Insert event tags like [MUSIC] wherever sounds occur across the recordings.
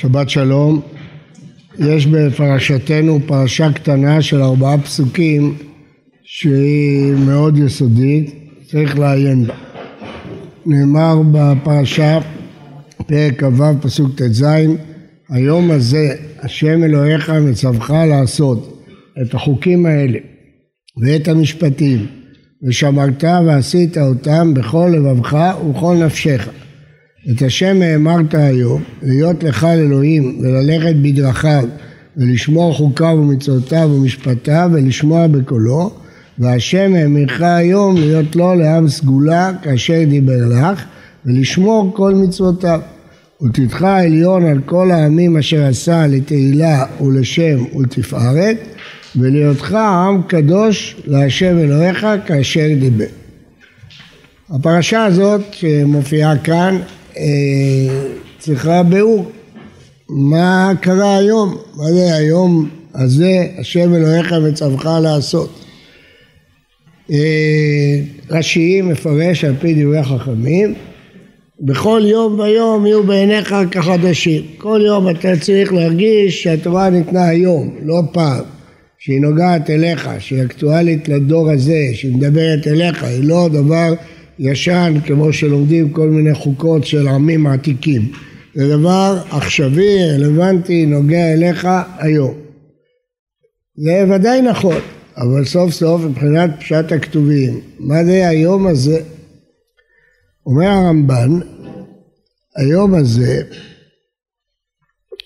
שבת שלום. יש בפרשתנו פרשה קטנה של ארבעה פסוקים שהיא מאוד יסודית, צריך לעיין בה. נאמר בפרשה, פרק כ"ו פסוק ט"ז, היום הזה השם אלוהיך מצווך לעשות את החוקים האלה ואת המשפטים ושמרת ועשית אותם בכל לבבך ובכל נפשך את השם האמרת היום, להיות לך אלוהים וללכת בדרכיו ולשמור חוקיו ומצוותיו ומשפטיו ולשמוע בקולו והשם האמירך היום להיות לו לעם סגולה כאשר דיבר לך ולשמור כל מצוותיו ותדחה עליון על כל העמים אשר עשה לתהילה ולשם ולתפארת ולהיותך עם קדוש להשם אלוהיך כאשר דיבר. הפרשה הזאת שמופיעה כאן צריכה ביאור. מה קרה היום? מה זה היום הזה השם אלוהיך מצווך לעשות? אה, רש"י מפרש על פי דברי חכמים בכל יום ויום יהיו בעיניך כחדשים. כל יום אתה צריך להרגיש שהתורה ניתנה היום, לא פעם, שהיא נוגעת אליך, שהיא אקטואלית לדור הזה, שהיא מדברת אליך, היא לא דבר ישן כמו שלומדים כל מיני חוקות של עמים עתיקים. זה דבר עכשווי, רלוונטי, נוגע אליך היום. זה ודאי נכון, אבל סוף סוף מבחינת פשט הכתובים, מה זה היום הזה? אומר הרמב"ן, היום הזה,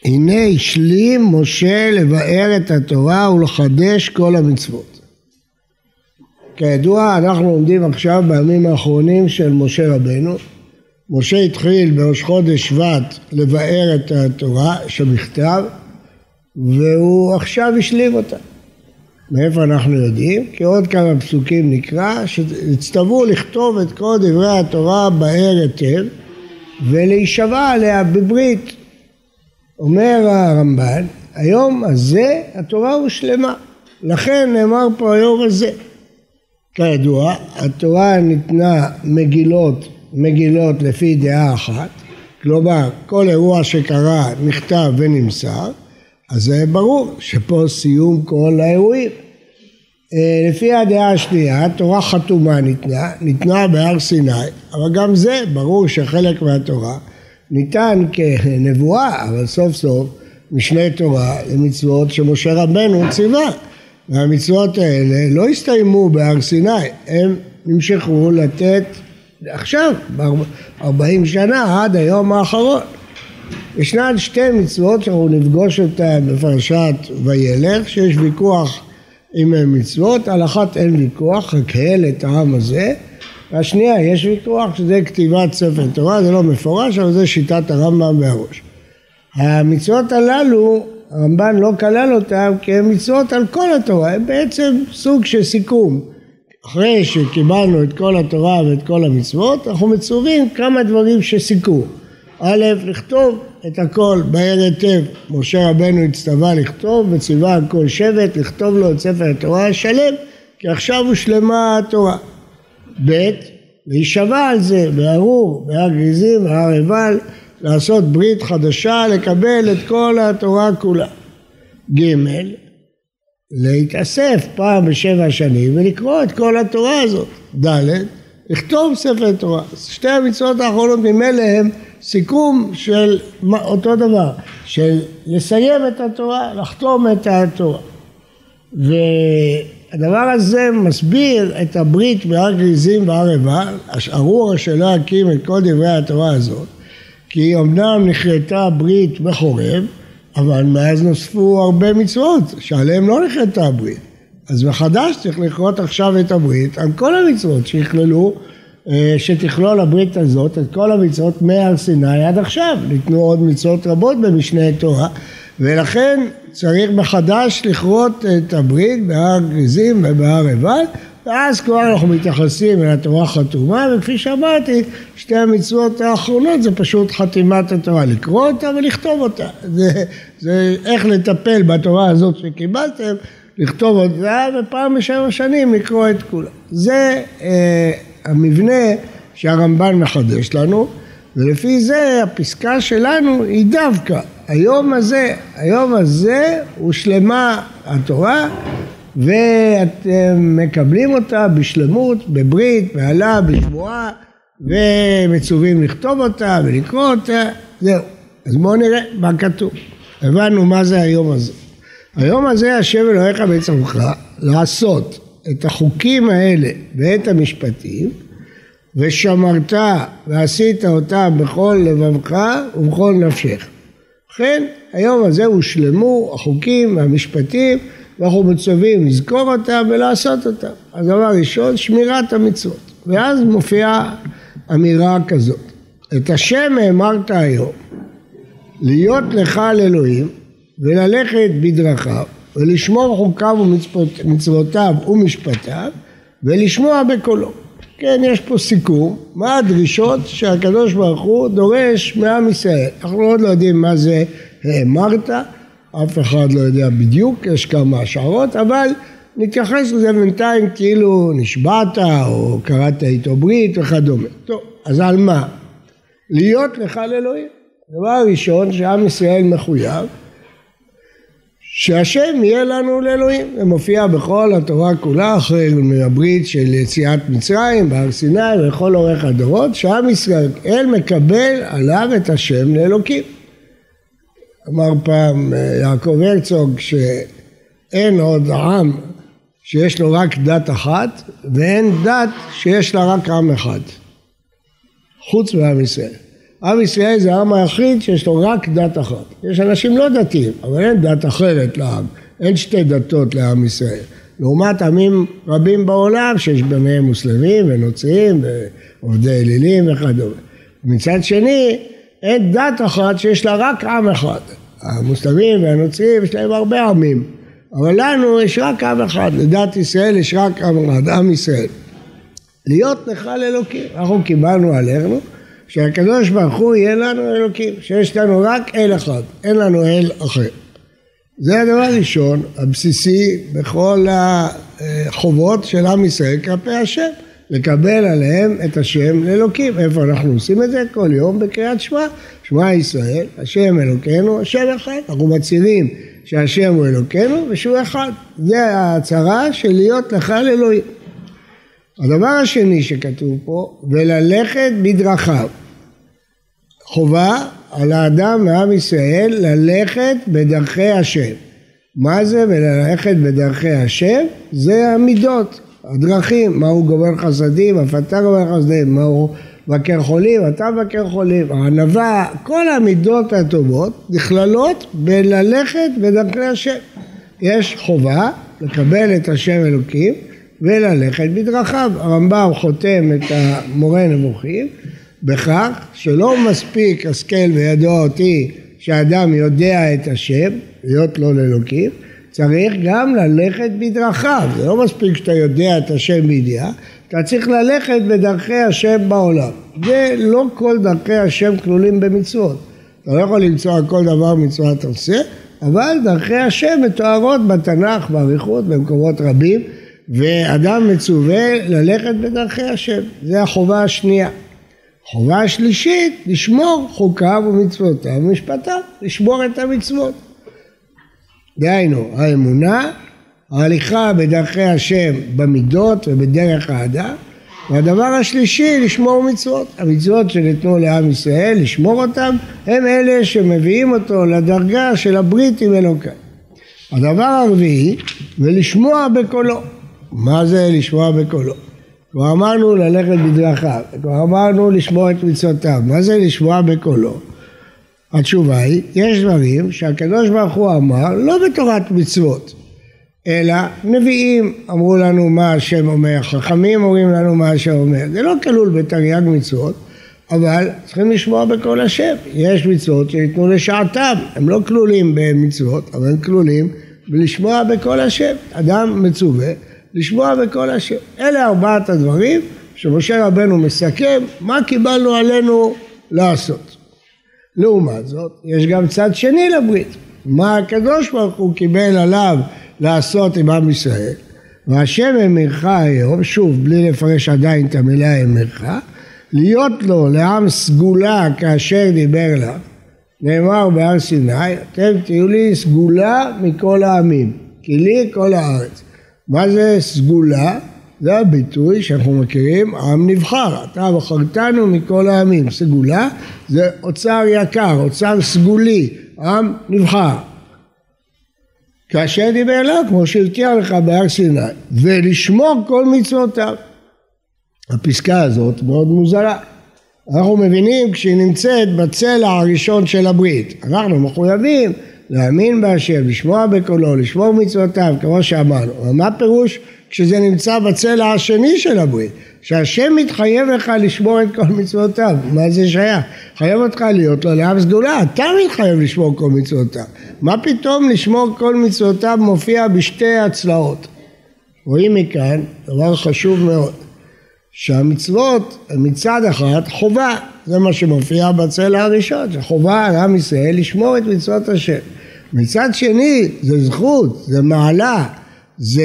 הנה השלים משה לבאר את התורה ולחדש כל המצוות. כידוע אנחנו עומדים עכשיו בימים האחרונים של משה רבנו. משה התחיל בראש חודש שבט לבאר את התורה שבכתב והוא עכשיו השלים אותה. מאיפה אנחנו יודעים? כי עוד כמה פסוקים נקרא שהצטוו לכתוב את כל דברי התורה באר היטב ולהישבע עליה בברית. אומר הרמב"ן, היום הזה התורה הושלמה, לכן נאמר פה היום הזה. כידוע, התורה ניתנה מגילות, מגילות לפי דעה אחת, כלומר כל אירוע שקרה נכתב ונמסר, אז זה ברור שפה סיום כל האירועים. אה, לפי הדעה השנייה, תורה חתומה ניתנה, ניתנה בהר סיני, אבל גם זה ברור שחלק מהתורה ניתן כנבואה, אבל סוף סוף משנה תורה למצוות שמשה רבנו ציווה. והמצוות האלה לא הסתיימו בהר סיני, הם נמשכו לתת עכשיו, ארבעים שנה עד היום האחרון. ישנן שתי מצוות שאנחנו נפגוש אותן בפרשת וילך, שיש ויכוח אם הן מצוות, על אחת אין ויכוח, הקהל את העם הזה, והשנייה יש ויכוח שזה כתיבת ספר תורה, זה לא מפורש, אבל זה שיטת הרמב"ם והראש. המצוות הללו הרמב"ן לא כלל אותם כי הם מצוות על כל התורה, הם בעצם סוג של סיכום. אחרי שקיבלנו את כל התורה ואת כל המצוות, אנחנו מצווים כמה דברים שסיכמו. א', לכתוב את הכל בהר היטב. משה רבנו הצטווה לכתוב וציווה על כל שבט לכתוב לו את ספר התורה השלם, כי עכשיו הושלמה התורה. ב', להישבע על זה בארור, בהר גריזים, בהר עיבל, לעשות ברית חדשה, לקבל את כל התורה כולה. ג' להתאסף פעם בשבע שנים ולקרוא את כל התורה הזאת. ד' לכתוב ספר תורה. שתי המצוות האחרונות ממילא הם סיכום של אותו דבר, של לסיים את התורה, לחתום את התורה. והדבר הזה מסביר את הברית בהר גריזים והר עיבל, ארור אשר לא יקים את כל דברי התורה הזאת, כי אמנם נכרתה ברית בחורב, אבל מאז נוספו הרבה מצוות שעליהן לא נכרתה הברית. אז מחדש צריך לכרות עכשיו את הברית על כל המצוות שיכללו, אה, שתכלול הברית הזאת את כל המצוות מהר סיני עד עכשיו. ניתנו עוד מצוות רבות במשנה תורה, ולכן צריך מחדש לכרות את הברית בהר גריזים ובהר עיבל, ואז כבר אנחנו מתייחסים אל התורה חתומה, וכפי שאמרתי, שתי המצוות האחרונות זה פשוט חתימת התורה, לקרוא אותה ולכתוב אותה. זה, זה איך לטפל בתורה הזאת שקיבלתם, לכתוב אותה, ופעם בשבע שנים לקרוא את כולה. זה אה, המבנה שהרמב"ן מחדש לנו, ולפי זה הפסקה שלנו היא דווקא היום הזה, היום הזה הושלמה התורה ואתם מקבלים אותה בשלמות, בברית, בעלה, בשבועה ומצווים לכתוב אותה ולקרוא אותה, זהו. אז בואו נראה מה כתוב. הבנו מה זה היום הזה. היום הזה השם אלוהיך בצמך לעשות את החוקים האלה ואת המשפטים ושמרת ועשית אותם בכל לבבך ובכל נפשך. ובכן היום הזה הושלמו החוקים והמשפטים ואנחנו מצווים לזכור אותם ולעשות אותם. הדבר הראשון שמירת המצוות ואז מופיעה אמירה כזאת את השם האמרת היום להיות לך על אלוהים וללכת בדרכיו ולשמור חוקיו ומצוותיו ומשפטיו ולשמוע בקולו. כן, יש פה סיכום, מה הדרישות שהקדוש ברוך הוא דורש מעם ישראל. אנחנו עוד לא יודעים מה זה האמרת, אף אחד לא יודע בדיוק, יש כמה השערות, אבל נתייחס לזה בינתיים כאילו נשבעת או קראת איתו ברית וכדומה. טוב, אז על מה? להיות לך לאלוהים. הדבר הראשון שעם ישראל מחויב שהשם יהיה לנו לאלוהים. זה מופיע בכל התורה כולה אחרי הברית של יציאת מצרים בהר סיני ולכל אורך הדורות שעם ישראל מקבל עליו את השם לאלוקים. אמר פעם אה, יעקב הרצוג שאין עוד עם שיש לו רק דת אחת ואין דת שיש לה רק עם אחד חוץ מעם ישראל. עם ישראל זה העם היחיד שיש לו רק דת אחת. יש אנשים לא דתיים, אבל אין דת אחרת לעם. אין שתי דתות לעם ישראל. לעומת עמים רבים בעולם שיש ביניהם מוסלמים ונוצרים ועובדי אלילים וכדומה. מצד שני, אין דת אחת שיש לה רק עם אחד. המוסלמים והנוצרים יש להם הרבה עמים, אבל לנו יש רק עם אחד, לדת ישראל יש רק עם אחד, עם ישראל. להיות נחל אלוקים, אנחנו קיבלנו עלינו שהקדוש ברוך הוא יהיה לנו אלוקים, שיש לנו רק אל אחד, אין לנו אל אחר. זה הדבר הראשון, הבסיסי בכל החובות של עם ישראל כלפי השם, לקבל עליהם את השם לאלוקים. איפה אנחנו עושים את זה? כל יום בקריאת שמע, שמע ישראל, השם אלוקינו, השם אחד. אנחנו מצהירים שהשם הוא אלוקינו ושהוא אחד. זה ההצהרה של להיות לך לאלוהים. הדבר השני שכתוב פה, וללכת בדרכיו. חובה על האדם מעם ישראל ללכת בדרכי השם. מה זה וללכת בדרכי השם? זה המידות, הדרכים, מהו גומר חסדים, אף אתה גומר חסדים, מהו מבקר חולים, אתה מבקר חולים, הענווה, כל המידות הטובות נכללות בללכת בדרכי השם. יש חובה לקבל את השם אלוקים וללכת בדרכיו. הרמב"ם חותם את המורה נבוכים בכך שלא מספיק השכל וידוע אותי שאדם יודע את השם, להיות לו לאלוקים, צריך גם ללכת בדרכיו. זה לא מספיק שאתה יודע את השם בידיעה, אתה צריך ללכת בדרכי השם בעולם. זה לא כל דרכי השם כלולים במצוות. אתה לא יכול למצוא על כל דבר מצוות עושה, אבל דרכי השם מתוארות בתנ"ך, באריכות, במקומות רבים. ואדם מצווה ללכת בדרכי השם, זה החובה השנייה. חובה השלישית, לשמור חוקיו ומצוותיו ומשפטיו, לשמור את המצוות. דהיינו, האמונה, ההליכה בדרכי השם במידות ובדרך האדם, והדבר השלישי, לשמור מצוות. המצוות שניתנו לעם ישראל, לשמור אותם, הם אלה שמביאים אותו לדרגה של הברית עם אלוקים. הדבר הרביעי, ולשמוע בקולו. מה זה לשמוע בקולו? כבר אמרנו ללכת בדרכיו, כבר אמרנו לשמוע את מצוותיו, מה זה לשמוע בקולו? התשובה היא, יש דברים שהקדוש ברוך הוא אמר לא בתורת מצוות, אלא נביאים אמרו לנו מה השם אומר, חכמים אומרים לנו מה השם אומר, זה לא כלול בתרי"ג מצוות, אבל צריכים לשמוע בקול השם, יש מצוות שניתנו לשעתם, הם לא כלולים במצוות, אבל הם כלולים בלשמוע בקול השם, אדם מצווה לשמוע בקול השם. אלה ארבעת הדברים שמשה רבנו מסכם מה קיבלנו עלינו לעשות. לעומת זאת, יש גם צד שני לברית. מה הקדוש ברוך הוא קיבל עליו לעשות עם עם ישראל. והשם אמרך היום, שוב, בלי לפרש עדיין את המילה אמרך, להיות לו לעם סגולה כאשר דיבר לה, נאמר בהר סיני, אתם תהיו לי סגולה מכל העמים, כי לי כל הארץ. מה זה סגולה? זה הביטוי שאנחנו מכירים, עם נבחר, אתה בחרתנו מכל העמים. סגולה זה אוצר יקר, אוצר סגולי, עם נבחר. כאשר דיבר אליו, כמו שהבטיח לך בהר סיני, ולשמור כל מצוותיו. הפסקה הזאת מאוד מוזרה. אנחנו מבינים כשהיא נמצאת בצלע הראשון של הברית. אנחנו מחויבים להאמין בהשם, לשמוע בקולו, לשמור מצוותיו, כמו שאמרנו. אבל מה פירוש כשזה נמצא בצלע השני של הברית? שהשם מתחייב לך לשמור את כל מצוותיו, מה זה שייך? חייב אותך להיות לו לעם סגולה, אתה מתחייב לשמור כל מצוותיו. מה פתאום לשמור כל מצוותיו מופיע בשתי הצלעות? רואים מכאן דבר חשוב מאוד. שהמצוות מצד אחד חובה, זה מה שמופיע בצלע הראשון, שחובה על עם ישראל לשמור את מצוות השם. מצד שני זה זכות, זה מעלה, זה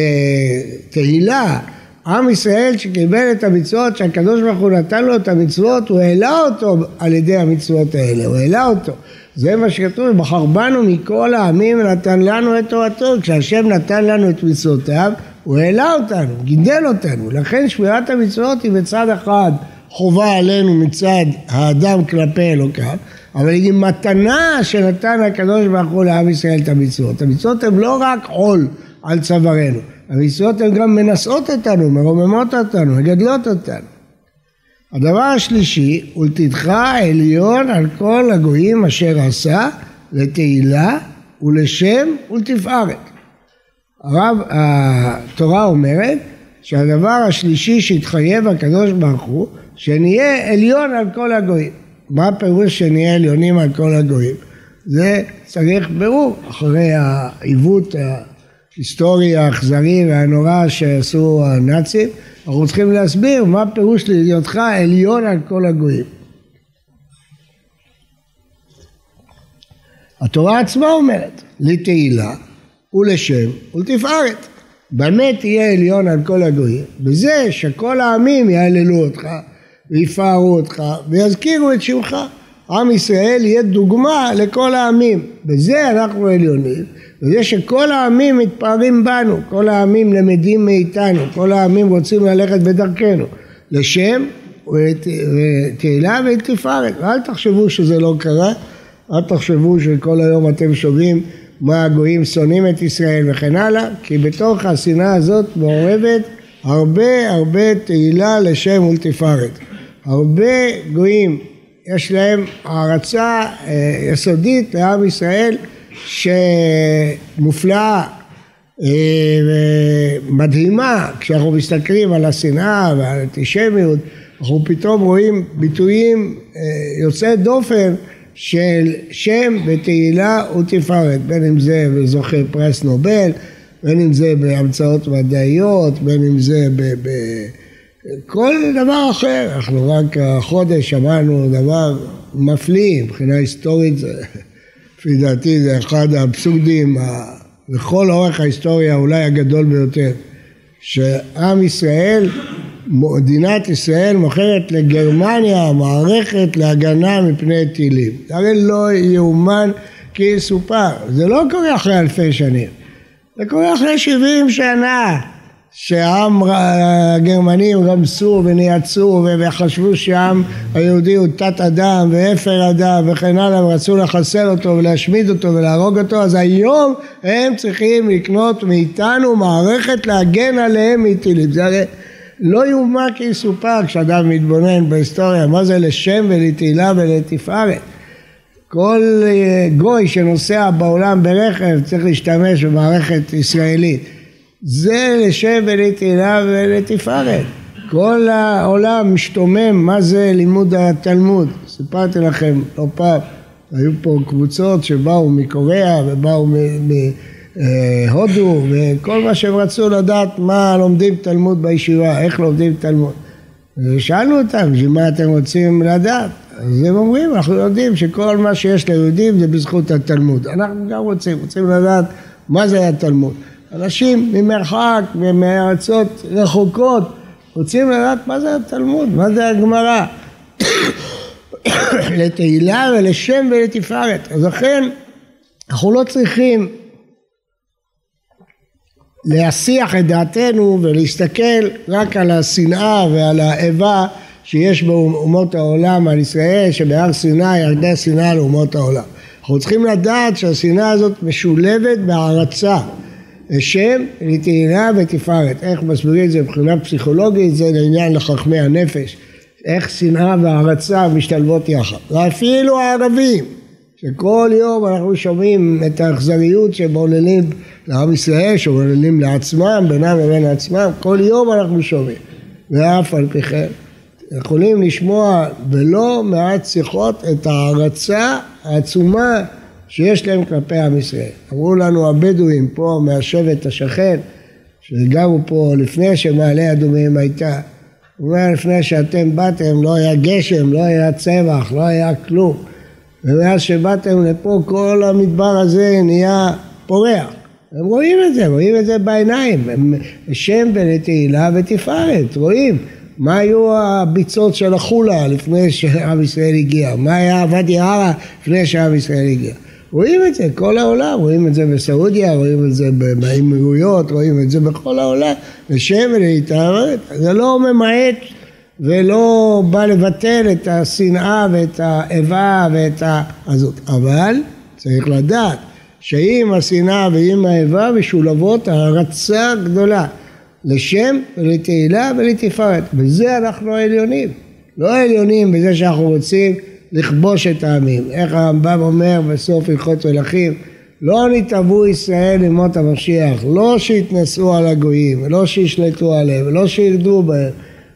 תהילה. עם ישראל שקיבל את המצוות, שהקדוש ברוך הוא נתן לו את המצוות, הוא העלה אותו על ידי המצוות האלה, הוא העלה אותו. זה מה שכתוב, בחר בנו מכל העמים ונתן לנו את תורתו, כשהשם נתן לנו את מצוותיו, הוא העלה אותנו, גידל אותנו, לכן שמירת המצוות היא בצד אחד חובה עלינו מצד האדם כלפי אלוקיו, אבל היא מתנה שנתן הקדוש ברוך הוא לעם ישראל את המצוות. המצוות הן לא רק עול על צווארנו, המצוות הן גם מנשאות אותנו, מרוממות אותנו, מגדלות אותנו. הדבר השלישי, ולתתך עליון על כל הגויים אשר עשה לתהילה ולשם ולתפארת. הרב, התורה אומרת שהדבר השלישי שהתחייב הקדוש ברוך הוא, שנהיה עליון על כל הגויים. מה הפירוש שנהיה עליונים על כל הגויים? זה צריך ברור אחרי העיוות ההיסטורי האכזרי והנורא שעשו הנאצים, אנחנו צריכים להסביר מה הפירוש להיותך עליון על כל הגויים. התורה עצמה אומרת, לתהילה ולשם ולתפארת. במה תהיה עליון על כל הגויים? בזה שכל העמים יהללו אותך ויפארו אותך ויזכירו את שמך. עם ישראל יהיה דוגמה לכל העמים. בזה אנחנו עליונים, בזה שכל העמים מתפארים בנו, כל העמים למדים מאיתנו, כל העמים רוצים ללכת בדרכנו. לשם ותהילה ותפארת. ואל תחשבו שזה לא קרה, אל תחשבו שכל היום אתם שומעים מה הגויים שונאים את ישראל וכן הלאה, כי בתוך השנאה הזאת מעורבת הרבה הרבה תהילה לשם ולתפארת. הרבה גויים יש להם הערצה אה, יסודית לעם ישראל שמופלאה אה, ומדהימה כשאנחנו מסתכלים על השנאה ועל האנטישמיות אנחנו פתאום רואים ביטויים אה, יוצאי דופן של שם ותהילה ותפארת, בין אם זה בזוכה פרס נובל, בין אם זה בהמצאות מדעיות, בין אם זה בכל דבר אחר. אנחנו רק החודש שמענו דבר מפליא, מבחינה היסטורית, לפי דעתי זה אחד האבסורדים לכל אורך ההיסטוריה אולי הגדול ביותר, שעם ישראל מדינת ישראל מוכרת לגרמניה מערכת להגנה מפני טילים. זה הרי לא יאומן כי יסופר. זה לא קורה אחרי אלפי שנים. זה קורה אחרי שבעים שנה שהעם הגרמנים רמסו ונייצרו וחשבו שהעם היהודי הוא תת אדם ואפר אדם וכן הלאה ורצו לחסל אותו ולהשמיד אותו ולהרוג אותו אז היום הם צריכים לקנות מאיתנו מערכת להגן עליהם מטילים. זה הרי לא יאומן כי יסופר כשאדם מתבונן בהיסטוריה מה זה לשם ולתהילה ולתפארת. כל אה, גוי שנוסע בעולם ברכב צריך להשתמש במערכת ישראלית. זה לשם ולתהילה ולתפארת. כל העולם משתומם מה זה לימוד התלמוד. סיפרתי לכם לא פעם, היו פה קבוצות שבאו מקוריאה ובאו מ... מ- אה, וכל מה שהם רצו לדעת מה לומדים תלמוד בישיבה, איך לומדים תלמוד. ושאלנו אותם, בשביל מה אתם רוצים לדעת? אז הם אומרים, אנחנו יודעים שכל מה שיש ליהודים זה בזכות התלמוד. אנחנו גם רוצים, רוצים לדעת מה זה התלמוד. אנשים ממרחק ומארצות רחוקות רוצים לדעת מה זה התלמוד, מה זה הגמרא. [COUGHS] לתהילה ולשם ולתפארת. אז לכן אנחנו לא צריכים להסיח את דעתנו ולהסתכל רק על השנאה ועל האיבה שיש באומות העולם על ישראל, שבהר סיני ירדה שנאה לאומות העולם. אנחנו צריכים לדעת שהשנאה הזאת משולבת בהערצה לשם, לתהילה ותפארת. איך מסבירים את זה מבחינה פסיכולוגית? זה לעניין לחכמי הנפש. איך שנאה והערצה משתלבות יחד. ואפילו הערבים, שכל יום אנחנו שומעים את האכזריות שבוללים לעם ישראל, שבוללים לעצמם, בינם לבין עצמם, כל יום אנחנו שומעים. ואף על פי כן, יכולים לשמוע בלא מעט שיחות את ההערצה העצומה שיש להם כלפי עם ישראל. אמרו לנו הבדואים פה מהשבט השכן, שגרו פה לפני שמעלה אדומים הייתה, הוא אומר לפני שאתם באתם לא היה גשם, לא היה צמח, לא היה כלום. ומאז שבאתם לפה כל המדבר הזה נהיה פורח. הם רואים את זה, רואים את זה בעיניים, הם שם ולתהילה ותפארת, רואים. מה היו הביצות של החולה לפני שעם ישראל הגיע? מה היה ואדי ערה לפני שעם ישראל הגיע? רואים את זה, כל העולם, רואים את זה בסעודיה, רואים את זה באמירויות, רואים את זה בכל העולם, לשם ולהתערב, זה לא ממעט ולא בא לבטל את השנאה ואת האיבה ואת הזאת, אבל צריך לדעת שאם השנאה ועם האיבה משולבות הערצה גדולה לשם ולתהילה ולתפארת, בזה אנחנו העליונים, לא העליונים בזה שאנחנו רוצים לכבוש את העמים. איך הרמב"ם אומר בסוף הלכות מלכים, לא נתעבו ישראל למות המשיח, לא שיתנשאו על הגויים, לא שישלטו עליהם, לא שירדו בהם.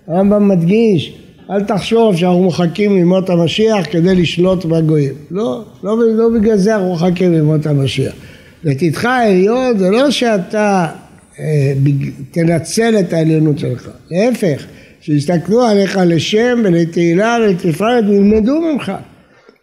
הרמב"ם מדגיש, אל תחשוב שאנחנו מחכים למות המשיח כדי לשלוט בגויים. לא, לא, לא בגלל זה אנחנו מחכים למות המשיח. לתתך העליון זה לא שאתה אה, תנצל את העליונות שלך, להפך. שיסתכלו עליך לשם ולתהילה ולתפארת וילמדו ממך.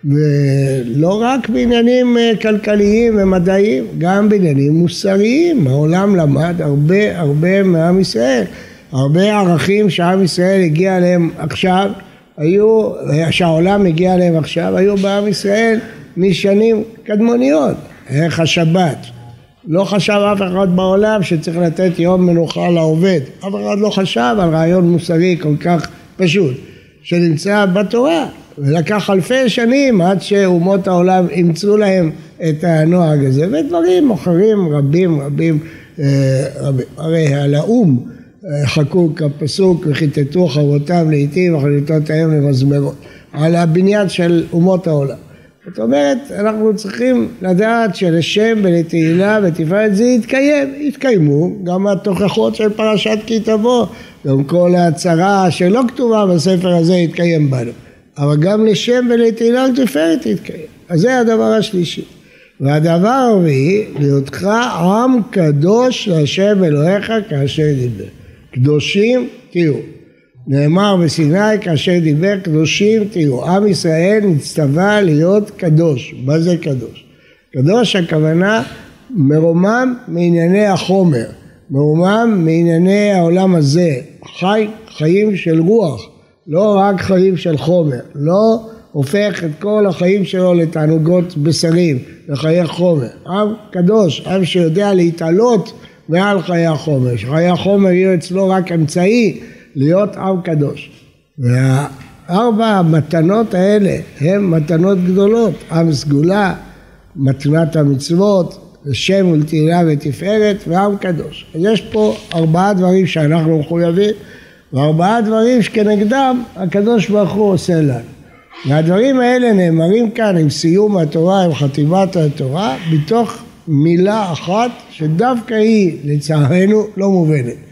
ולא רק בעניינים אה, כלכליים ומדעיים, גם בעניינים מוסריים. העולם למד הרבה הרבה מעם ישראל. הרבה ערכים שעם ישראל הגיע אליהם עכשיו, היו, שהעולם הגיע אליהם עכשיו, היו בעם ישראל משנים קדמוניות. איך השבת, לא חשב אף אחד בעולם שצריך לתת יום מנוחה לעובד. אף אחד לא חשב על רעיון מוסרי כל כך פשוט, שנמצא בתורה. ולקח אלפי שנים עד שאומות העולם אימצו להם את הנוהג הזה, ודברים אחרים רבים רבים אה, רבים. הרי על האו"ם אה, חקוק הפסוק וכיתתו חרבותם לעיתים וחליטותיהם למזמרות, על הבניין של אומות העולם. זאת אומרת, אנחנו צריכים לדעת שלשם ולתהילה ותפארת זה יתקיים, יתקיימו גם התוכחות של פרשת כי תבוא, גם כל ההצהרה שלא כתובה בספר הזה יתקיים בנו, אבל גם לשם ולתהילה ותפארת יתקיים, אז זה הדבר השלישי. והדבר הרביעי, להיותך עם קדוש להשם אלוהיך כאשר דיבר. קדושים תהיו. נאמר בסיני כאשר דיבר קדושים תהיו. עם ישראל נצטווה להיות קדוש. מה זה קדוש? קדוש הכוונה מרומם מענייני החומר, מרומם מענייני העולם הזה, חי חיים של רוח, לא רק חיים של חומר, לא הופך את כל החיים שלו לתענוגות בשרים, לחיי חומר. עם קדוש, עם שיודע להתעלות מעל חיי החומר, שחיי החומר יהיו אצלו רק אמצעי להיות עם קדוש. והארבע המתנות האלה הן מתנות גדולות, עם סגולה, מתנת המצוות, לשם ולתהילה ותפארת ועם קדוש. אז יש פה ארבעה דברים שאנחנו מחויבים וארבעה דברים שכנגדם הקדוש ברוך הוא עושה לנו. והדברים האלה נאמרים כאן עם סיום התורה, עם חטיבת התורה, בתוך מילה אחת שדווקא היא לצערנו לא מובנת.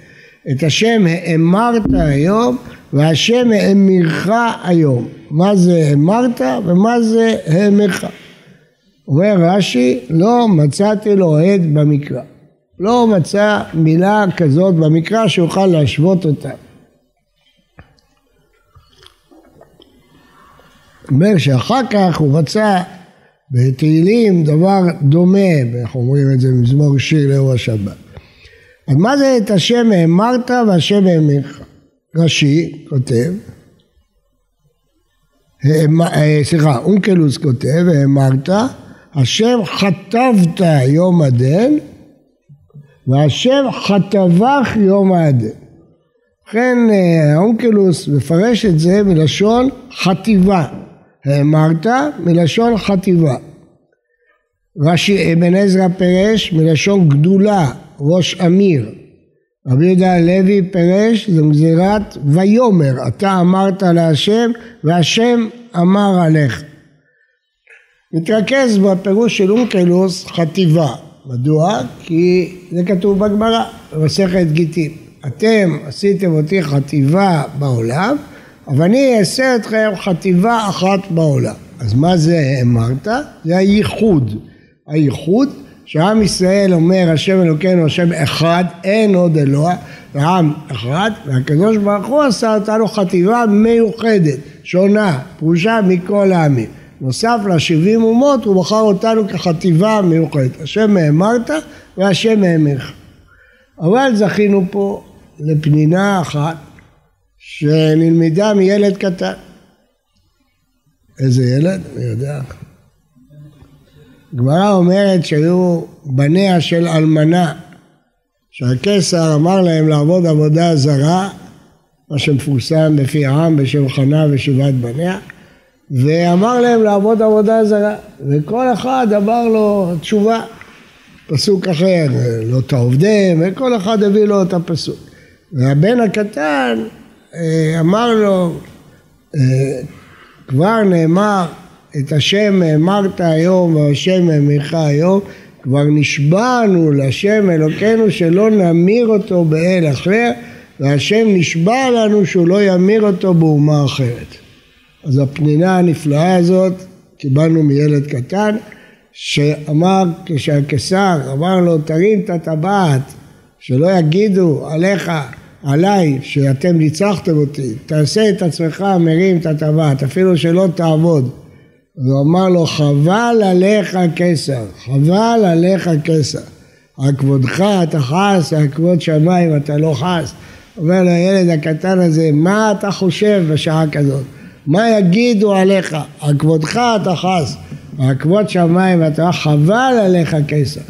את השם האמרת היום והשם האמירך היום. מה זה האמרת ומה זה האמרך. אומר רש"י, לא מצאתי לו עד במקרא. לא מצא מילה כזאת במקרא שיוכל להשוות אותה. אומר שאחר כך הוא מצא בתהילים דבר דומה, אנחנו אומרים את זה במזמור שיר לאור השבת. מה זה את השם האמרת והשם האמרך? רש"י כותב אה, סליחה, אונקלוס כותב, האמרת, השם חטבת יום הדן, והשם חטבך יום הדן. לכן אה, האונקלוס מפרש את זה מלשון חטיבה. האמרת מלשון חטיבה. רש"י אבן עזרא פירש מלשון גדולה, ראש אמיר. רבי יהודה הלוי פירש זו גזירת ויאמר, אתה אמרת להשם והשם אמר עליך. נתרכז בפירוש של אונקלוס חטיבה. מדוע? כי זה כתוב בגמרא, במסכת גיטין. אתם עשיתם אותי חטיבה בעולם, אבל אני אעשה אתכם חטיבה אחת בעולם. אז מה זה אמרת? זה הייחוד. הייחוד שעם ישראל אומר השם אלוקינו השם אחד, אין עוד אלוה, ועם אחד, והקדוש ברוך הוא עשה אותנו חטיבה מיוחדת, שונה, פרושה מכל העמים. נוסף לשבעים אומות הוא בחר אותנו כחטיבה מיוחדת. השם האמרת והשם האמרך. אבל זכינו פה לפנינה אחת שנלמדה מילד קטן. איזה ילד? אני יודע. גמרא אומרת שהיו בניה של אלמנה, שהקיסר אמר להם לעבוד עבודה זרה, מה שמפורסם בפי העם בשם חנה ושבעת בניה, ואמר להם לעבוד עבודה זרה, וכל אחד אמר לו תשובה, פסוק אחר, לא תעובדם, וכל אחד הביא לו את הפסוק. והבן הקטן אה, אמר לו, אה, כבר נאמר את השם אמרת היום והשם אמרך היום כבר נשבענו לשם אלוקינו שלא נמיר אותו באל אחר והשם נשבע לנו שהוא לא ימיר אותו באומה אחרת. אז הפנינה הנפלאה הזאת קיבלנו מילד קטן שאמר כשהקיסר אמר לו תרים את הטבעת שלא יגידו עליך עליי שאתם ניצחתם אותי תעשה את עצמך מרים את הטבעת אפילו שלא תעבוד הוא אמר לו חבל עליך קיסר, חבל עליך קיסר. על כבודך אתה חס, על כבוד שמיים אתה לא חס. אומר לו הילד הקטן הזה, מה אתה חושב בשעה כזאת? מה יגידו עליך? על כבודך אתה חס, על כבוד שמיים אתה חבל עליך קיסר.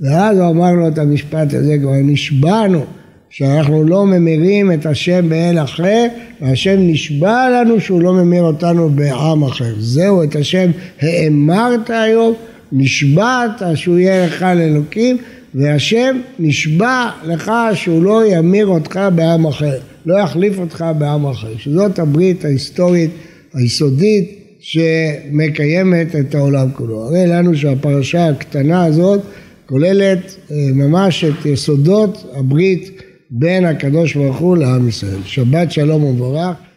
ואז הוא אמר לו את המשפט הזה, כבר נשבענו שאנחנו לא ממירים את השם באל אחר, והשם נשבע לנו שהוא לא ממיר אותנו בעם אחר. זהו, את השם האמרת היום, נשבעת שהוא יהיה לך לאלוקים, והשם נשבע לך שהוא לא ימיר אותך בעם אחר, לא יחליף אותך בעם אחר. שזאת הברית ההיסטורית היסודית שמקיימת את העולם כולו. הרי לנו שהפרשה הקטנה הזאת כוללת אה, ממש את יסודות הברית בין הקדוש ברוך הוא לעם ישראל. שבת שלום ומבורך.